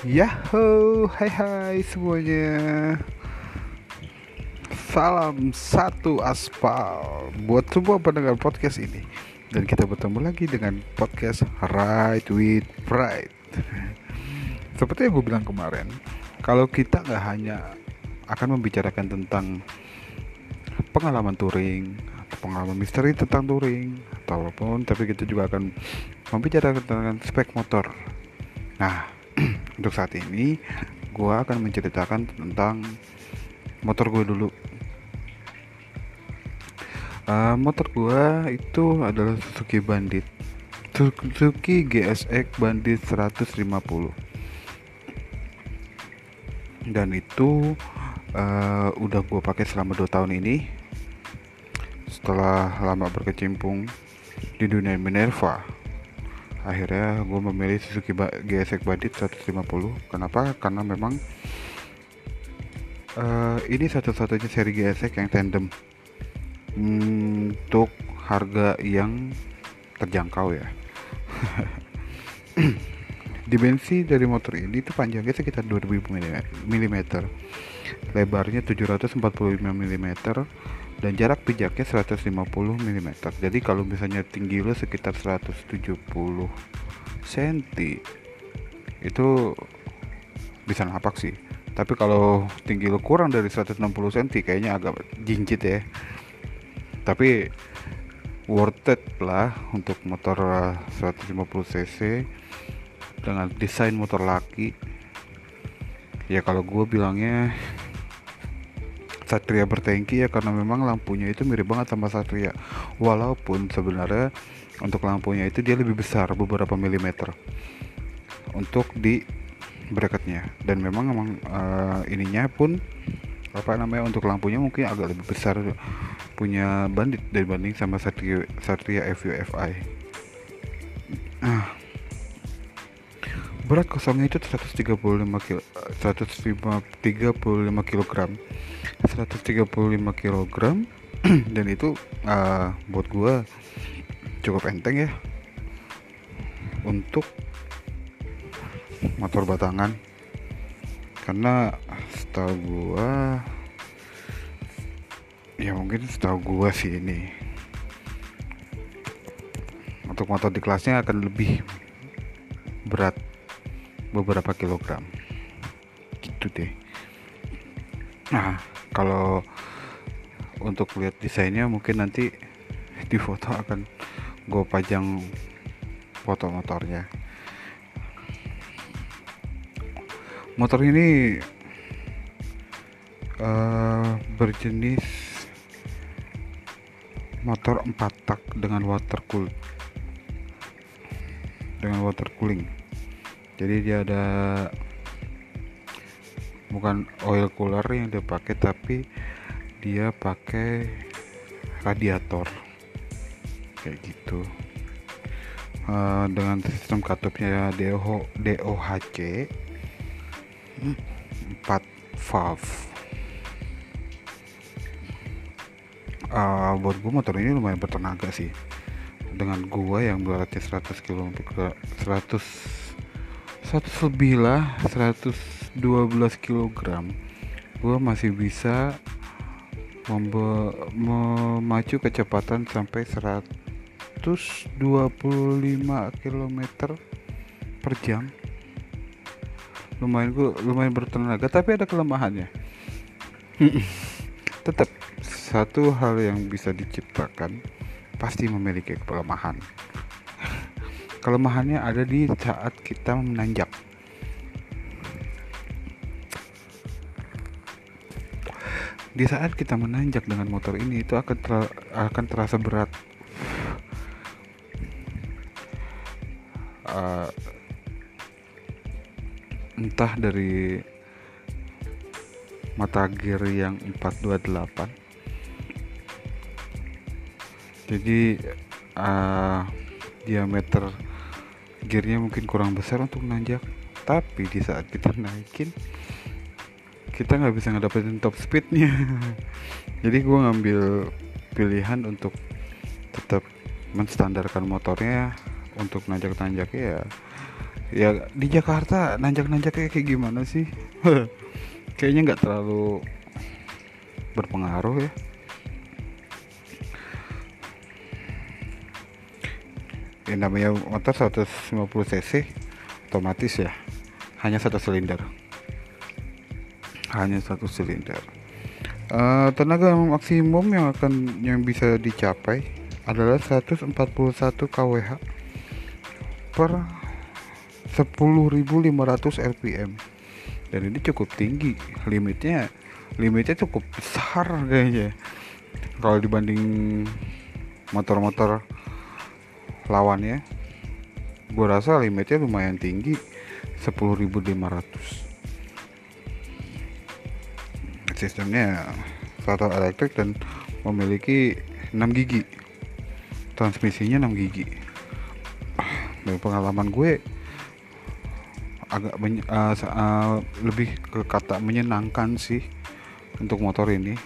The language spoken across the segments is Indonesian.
Yahoo, hai hai semuanya. Salam satu aspal Buat semua pendengar podcast ini. Dan kita bertemu lagi dengan podcast Right with Pride. Seperti yang gue bilang kemarin Kalau kita nggak hanya akan membicarakan tentang pengalaman touring pengalaman misteri tentang touring atau apa pun tapi kita juga akan membicarakan tentang spek motor. Nah untuk saat ini gue akan menceritakan tentang motor gue dulu. Uh, motor gue itu adalah Suzuki Bandit. Suzuki GSX Bandit 150 dan itu uh, udah gue pakai selama 2 tahun ini. Setelah lama berkecimpung di dunia Minerva akhirnya gue memilih Suzuki GSX Bandit 150 kenapa? Karena memang uh, ini satu-satunya seri GSX yang tandem. Untuk harga yang terjangkau ya. Dimensi dari motor ini itu panjangnya sekitar 2000 mm lebarnya 745 mm dan jarak pijaknya 150 mm jadi kalau misalnya tinggi lo sekitar 170 cm itu bisa napak sih. Tapi kalau tinggi lo kurang dari 160 cm kayaknya agak jinjit ya. Tapi worth it lah untuk motor 150 cc dengan desain motor laki. Ya kalau gue bilangnya Satria bertengki ya karena memang lampunya itu mirip banget sama Satria. Walaupun sebenarnya untuk lampunya itu dia lebih besar beberapa milimeter untuk di bracketnya. Dan memang memang uh, ininya pun apa namanya untuk lampunya mungkin agak lebih besar punya bandit dibanding sama Satria Satria FUFI ah berat kosongnya itu 135 kilo 135 kg 135 kg dan itu uh, buat gua cukup enteng ya. Untuk motor batangan. Karena setahu gua ya mungkin setahu gua sih ini. Untuk motor di kelasnya akan lebih berat beberapa kilogram. Gitu deh. Nah kalau untuk lihat desainnya mungkin nanti di foto akan gue pajang foto motornya. Motor ini uh, berjenis motor 4 tak dengan water cool dengan water cooling jadi dia ada bukan oil cooler yang dia pakai tapi dia pakai radiator. Kayak gitu. Uh, dengan sistem katupnya DOH, DOHC 4 valve. Uh, buat gue motor ini lumayan bertenaga sih. Dengan gua yang beratnya 100 km 100 100 lebih lah 112 kg gue masih bisa memacu kecepatan sampai 125 km per jam. Lumayan gue lumayan bertenaga tapi ada kelemahannya. Tetap satu hal yang bisa diciptakan pasti memiliki kelemahan kelemahannya ada di saat kita menanjak. Di saat kita menanjak dengan motor ini itu akan ter akan terasa berat. Uh, entah dari mata gear yang 428 jadi uh, diameter gearnya mungkin kurang besar untuk nanjak. Tapi di saat kita naikin kita nggak bisa ngedapetin top speednya. Jadi gue ngambil pilihan untuk tetap menstandarkan motornya untuk nanjak-nanjaknya ya. Ya di Jakarta nanjak-nanjak kayak kayak gimana sih? Kayaknya nggak terlalu berpengaruh ya ini namanya motor 150 cc otomatis ya hanya satu silinder. Hanya satu silinder. Uh, tenaga maksimum yang akan yang bisa dicapai adalah 141 kWh per 10.500 rpm dan ini cukup tinggi limitnya limitnya cukup besar kayaknya. Kalau dibanding motor-motor lawannya gue rasa limitnya lumayan tinggi 10.500 sistemnya satu elektrik dan memiliki 6 gigi. Transmisinya 6 gigi. Dari pengalaman gue agak uh, uh, lebih ke kata menyenangkan sih untuk motor ini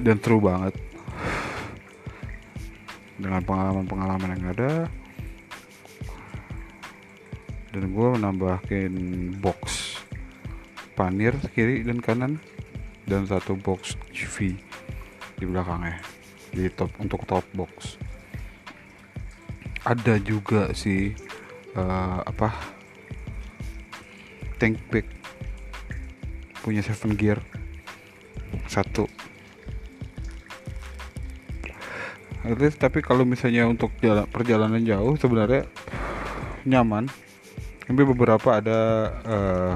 dan seru banget. Dengan pengalaman-pengalaman yang ada. Dan gue menambahkan box panir kiri dan kanan. Dan satu box CV di belakangnya. Di top untuk top box. Ada juga si uh, apa? Tank pack. Punya seven gear. Satu At tapi kalau misalnya untuk jalan, perjalanan jauh sebenarnya nyaman. Tapi beberapa ada uh,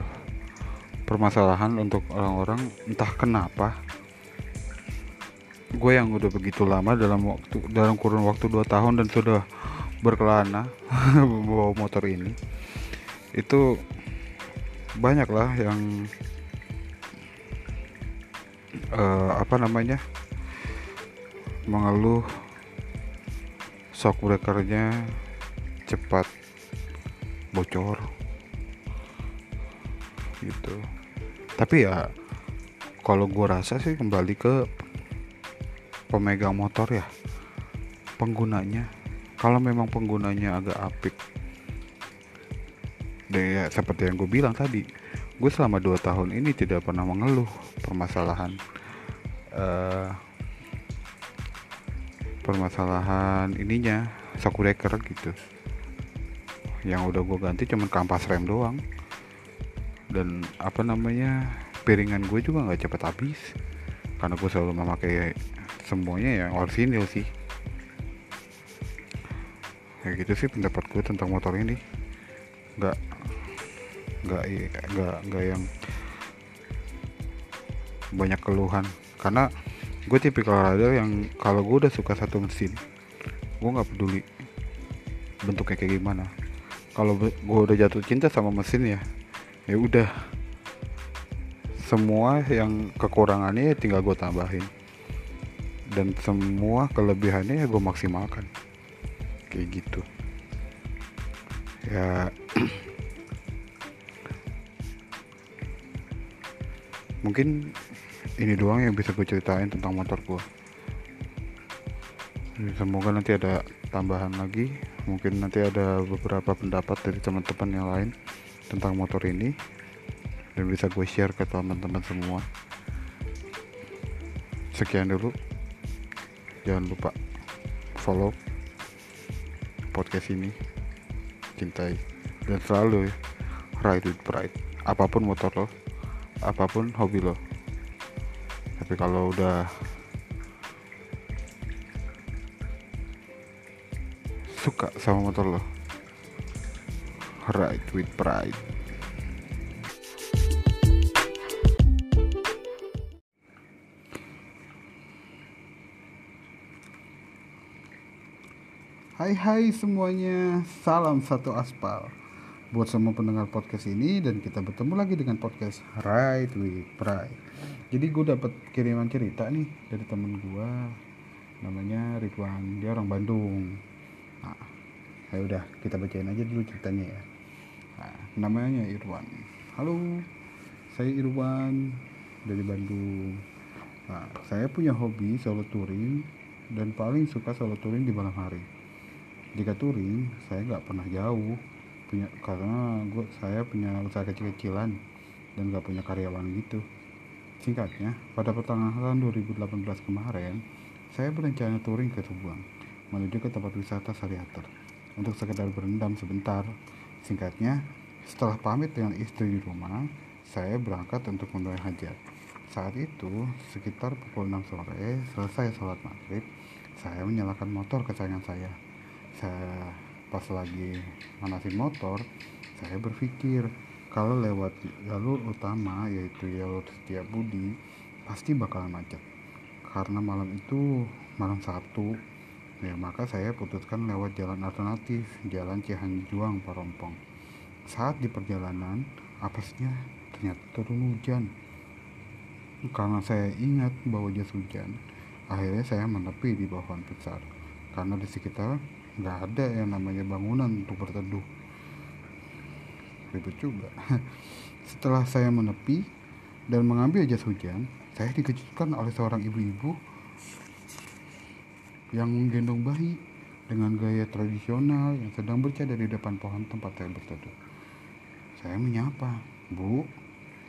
permasalahan untuk orang-orang entah kenapa gue yang udah begitu lama dalam waktu dalam kurun waktu 2 tahun dan sudah berkelana bawa motor ini itu banyak lah yang uh, apa namanya mengeluh shock breakernya cepat bocor. Gitu. Tapi ya kalau gue rasa sih kembali ke pemegang motor ya penggunanya. Kalau memang penggunanya agak apik dan ya seperti yang gue bilang tadi gue selama 2 tahun ini tidak pernah mengeluh permasalahan uh, permasalahan ininya shock breaker gitu. Yang udah gue ganti cuman kampas rem doang. Dan apa namanya piringan gue juga nggak cepet habis. Karena gue selalu memakai semuanya yang orisinil sih. Kayak gitu sih pendapat gue tentang motor ini. Nggak nggak nggak nggak yang banyak keluhan. Karena gue tipikal rider yang kalau gue udah suka satu mesin gue nggak peduli bentuknya kayak gimana. Kalau gue udah jatuh cinta sama mesin ya ya udah. Semua yang kekurangannya ya tinggal gue tambahin. Dan semua kelebihannya ya gue maksimalkan. Kayak gitu. Ya. Mungkin ini doang yang bisa gue ceritain tentang motor gue semoga nanti ada tambahan lagi. Mungkin nanti ada beberapa pendapat dari teman-teman yang lain tentang motor ini. Dan bisa gue share ke teman-teman semua. Sekian dulu. Jangan lupa follow podcast ini. Cintai. Dan selalu ride with pride. Apa pun motor lo apa pun hobi lo tapi kalau udah suka sama motor lo ride with pride. Hai hai semuanya, salam satu aspal. Buat semua pendengar podcast ini dan kita bertemu lagi dengan podcast Right with Pride Jadi gue dapet kiriman cerita nih dari temen gue Namanya Ridwan, dia orang Bandung. Nah, ya udah kita bacain aja dulu ceritanya ya. Nah, Namanya Irwan. Halo, saya Irwan dari Bandung. Nah, saya punya hobi solo touring dan paling suka solo touring di malam hari. Jika touring saya nggak pernah jauh. Punya karena gue saya punya usaha kecil-kecilan dan gak punya karyawan gitu singkatnya pada pertengahan 2018 kemarin saya berencana touring ke Subang menuju ke tempat wisata Sariater untuk sekedar berendam sebentar singkatnya setelah pamit dengan istri di rumah saya berangkat untuk menuai hajat. Saat itu sekitar pukul 6 sore selesai sholat maghrib saya menyalakan motor kesayangan saya. Saya pas lagi manasin motor saya berpikir kalau lewat jalur utama yaitu jalur Budi pasti bakalan macet. Karena malam itu malam Sabtu. Ya maka saya putuskan lewat jalan alternatif jalan Cihanjuang Parompong. Saat di perjalanan apesnya ternyata turun hujan. Karena saya ingat bahwa jas hujan akhirnya saya menepi di bawah pohon besar. Karena di sekitar nggak ada yang namanya bangunan untuk berteduh ribet juga setelah saya menepi dan mengambil jas hujan saya dikejutkan oleh seorang ibu-ibu yang menggendong bayi dengan gaya tradisional yang sedang bercadar di depan pohon tempat saya berteduh. Saya menyapa, Bu,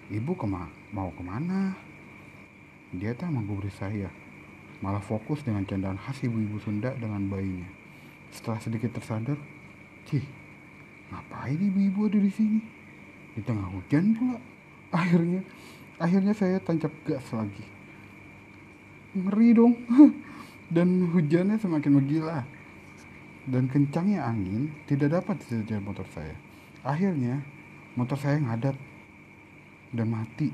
ibu kema mau ke mana? Dia tak menggubris saya, malah fokus dengan candaan khas ibu-ibu Sunda dengan bayinya. Setelah sedikit tersadar, cih, ngapain ibu-ibu ada di sini? Di tengah hujan pula. Akhirnya akhirnya saya tancap gas lagi. Ngeri dong. Dan hujannya semakin menggila. Dan kencangnya angin tidak dapat disetir motor saya. Akhirnya motor saya ngadat dan mati.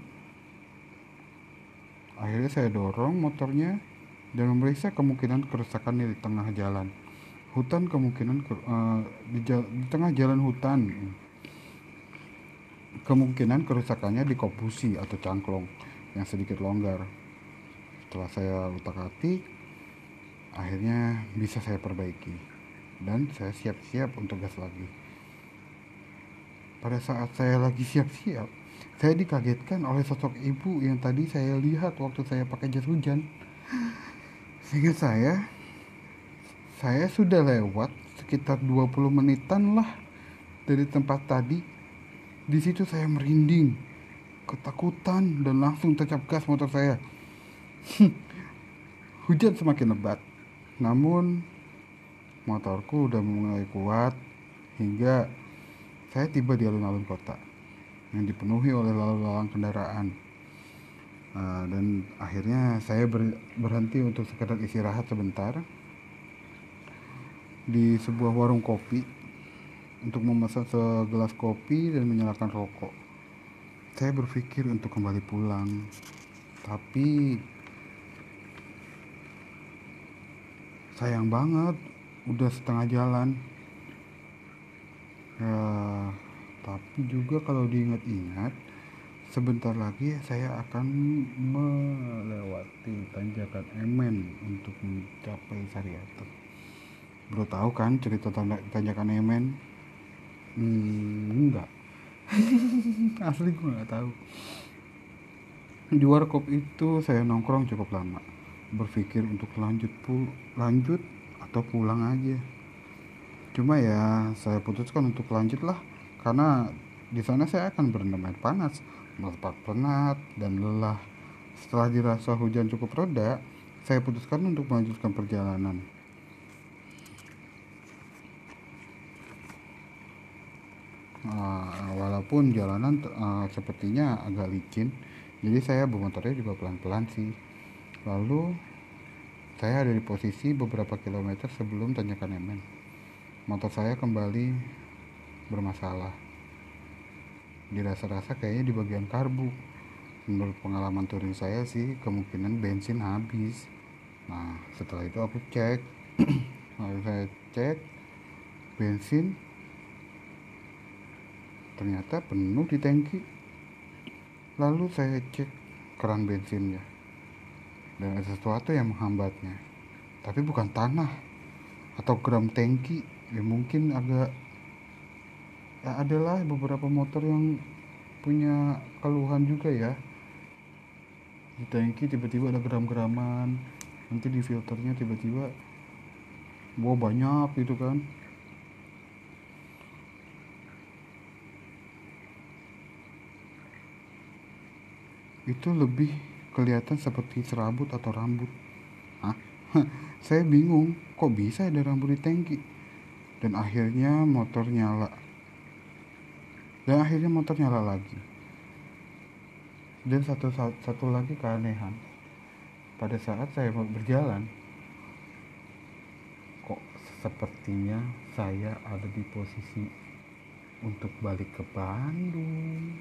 Akhirnya saya dorong motornya dan memeriksa kemungkinan kerusakan di tengah jalan hutan kemungkinan uh, di, di tengah jalan hutan. Kemungkinan kerusakannya di kopusi atau cangklong yang sedikit longgar. Setelah saya utak atik akhirnya bisa saya perbaiki dan saya siap-siap untuk gas lagi. Pada saat saya lagi siap-siap saya dikagetkan oleh sosok ibu yang tadi saya lihat waktu saya pakai jas hujan. Sehingga saya saya sudah lewat sekitar 20 menitan lah dari tempat tadi. Di situ saya merinding, ketakutan dan langsung tancap gas motor saya. Hujan semakin lebat. Namun motorku udah mulai kuat hingga saya tiba di alun-alun kota yang dipenuhi oleh lalu lalang kendaraan. Uh, dan akhirnya saya ber, berhenti untuk sekedar istirahat sebentar di sebuah warung kopi untuk memesan segelas kopi dan menyalakan rokok. Saya berpikir untuk kembali pulang, tapi sayang banget, udah setengah jalan. Ya, tapi juga kalau diingat-ingat, sebentar lagi saya akan melewati tanjakan Emen untuk mencapai Sariater bro tahu kan cerita tanjakan Emen hmm, enggak. Asli gue nggak tahu. Di warkop itu saya nongkrong cukup lama. Berpikir untuk lanjut pul lanjut atau pulang aja. Cuma ya saya putuskan untuk lanjut lah. Karena di sana saya akan berendam air panas melepas penat dan lelah. Setelah dirasa hujan cukup reda saya putuskan untuk melanjutkan perjalanan uh, walaupun jalanan uh, sepertinya agak licin jadi saya bermotornya juga pelan-pelan sih. Lalu saya ada di posisi beberapa kilometer sebelum tanjakan Emen. Motor saya kembali bermasalah. Dirasa-rasa kayaknya di bagian karbu. Menurut pengalaman touring saya sih kemungkinan bensin habis. Nah setelah itu aku cek. Saya cek bensin ternyata penuh di tangki. Lalu saya cek keran bensinnya. Dan ada sesuatu yang menghambatnya. Tapi bukan tanah atau gram tangki. Ya mungkin agak ya adalah beberapa motor yang punya keluhan juga ya. Di tangki tiba-tiba ada geram-geraman. Nanti di filternya tiba-tiba wah banyak gitu kan itu lebih kelihatan seperti serabut atau rambut. Hah? saya bingung kok bisa ada rambut di tangki? Dan akhirnya motor nyala. Dan akhirnya motor nyala lagi. Dan satu satu lagi keanehan. Pada saat saya berjalan kok sepertinya saya ada di posisi untuk balik ke Bandung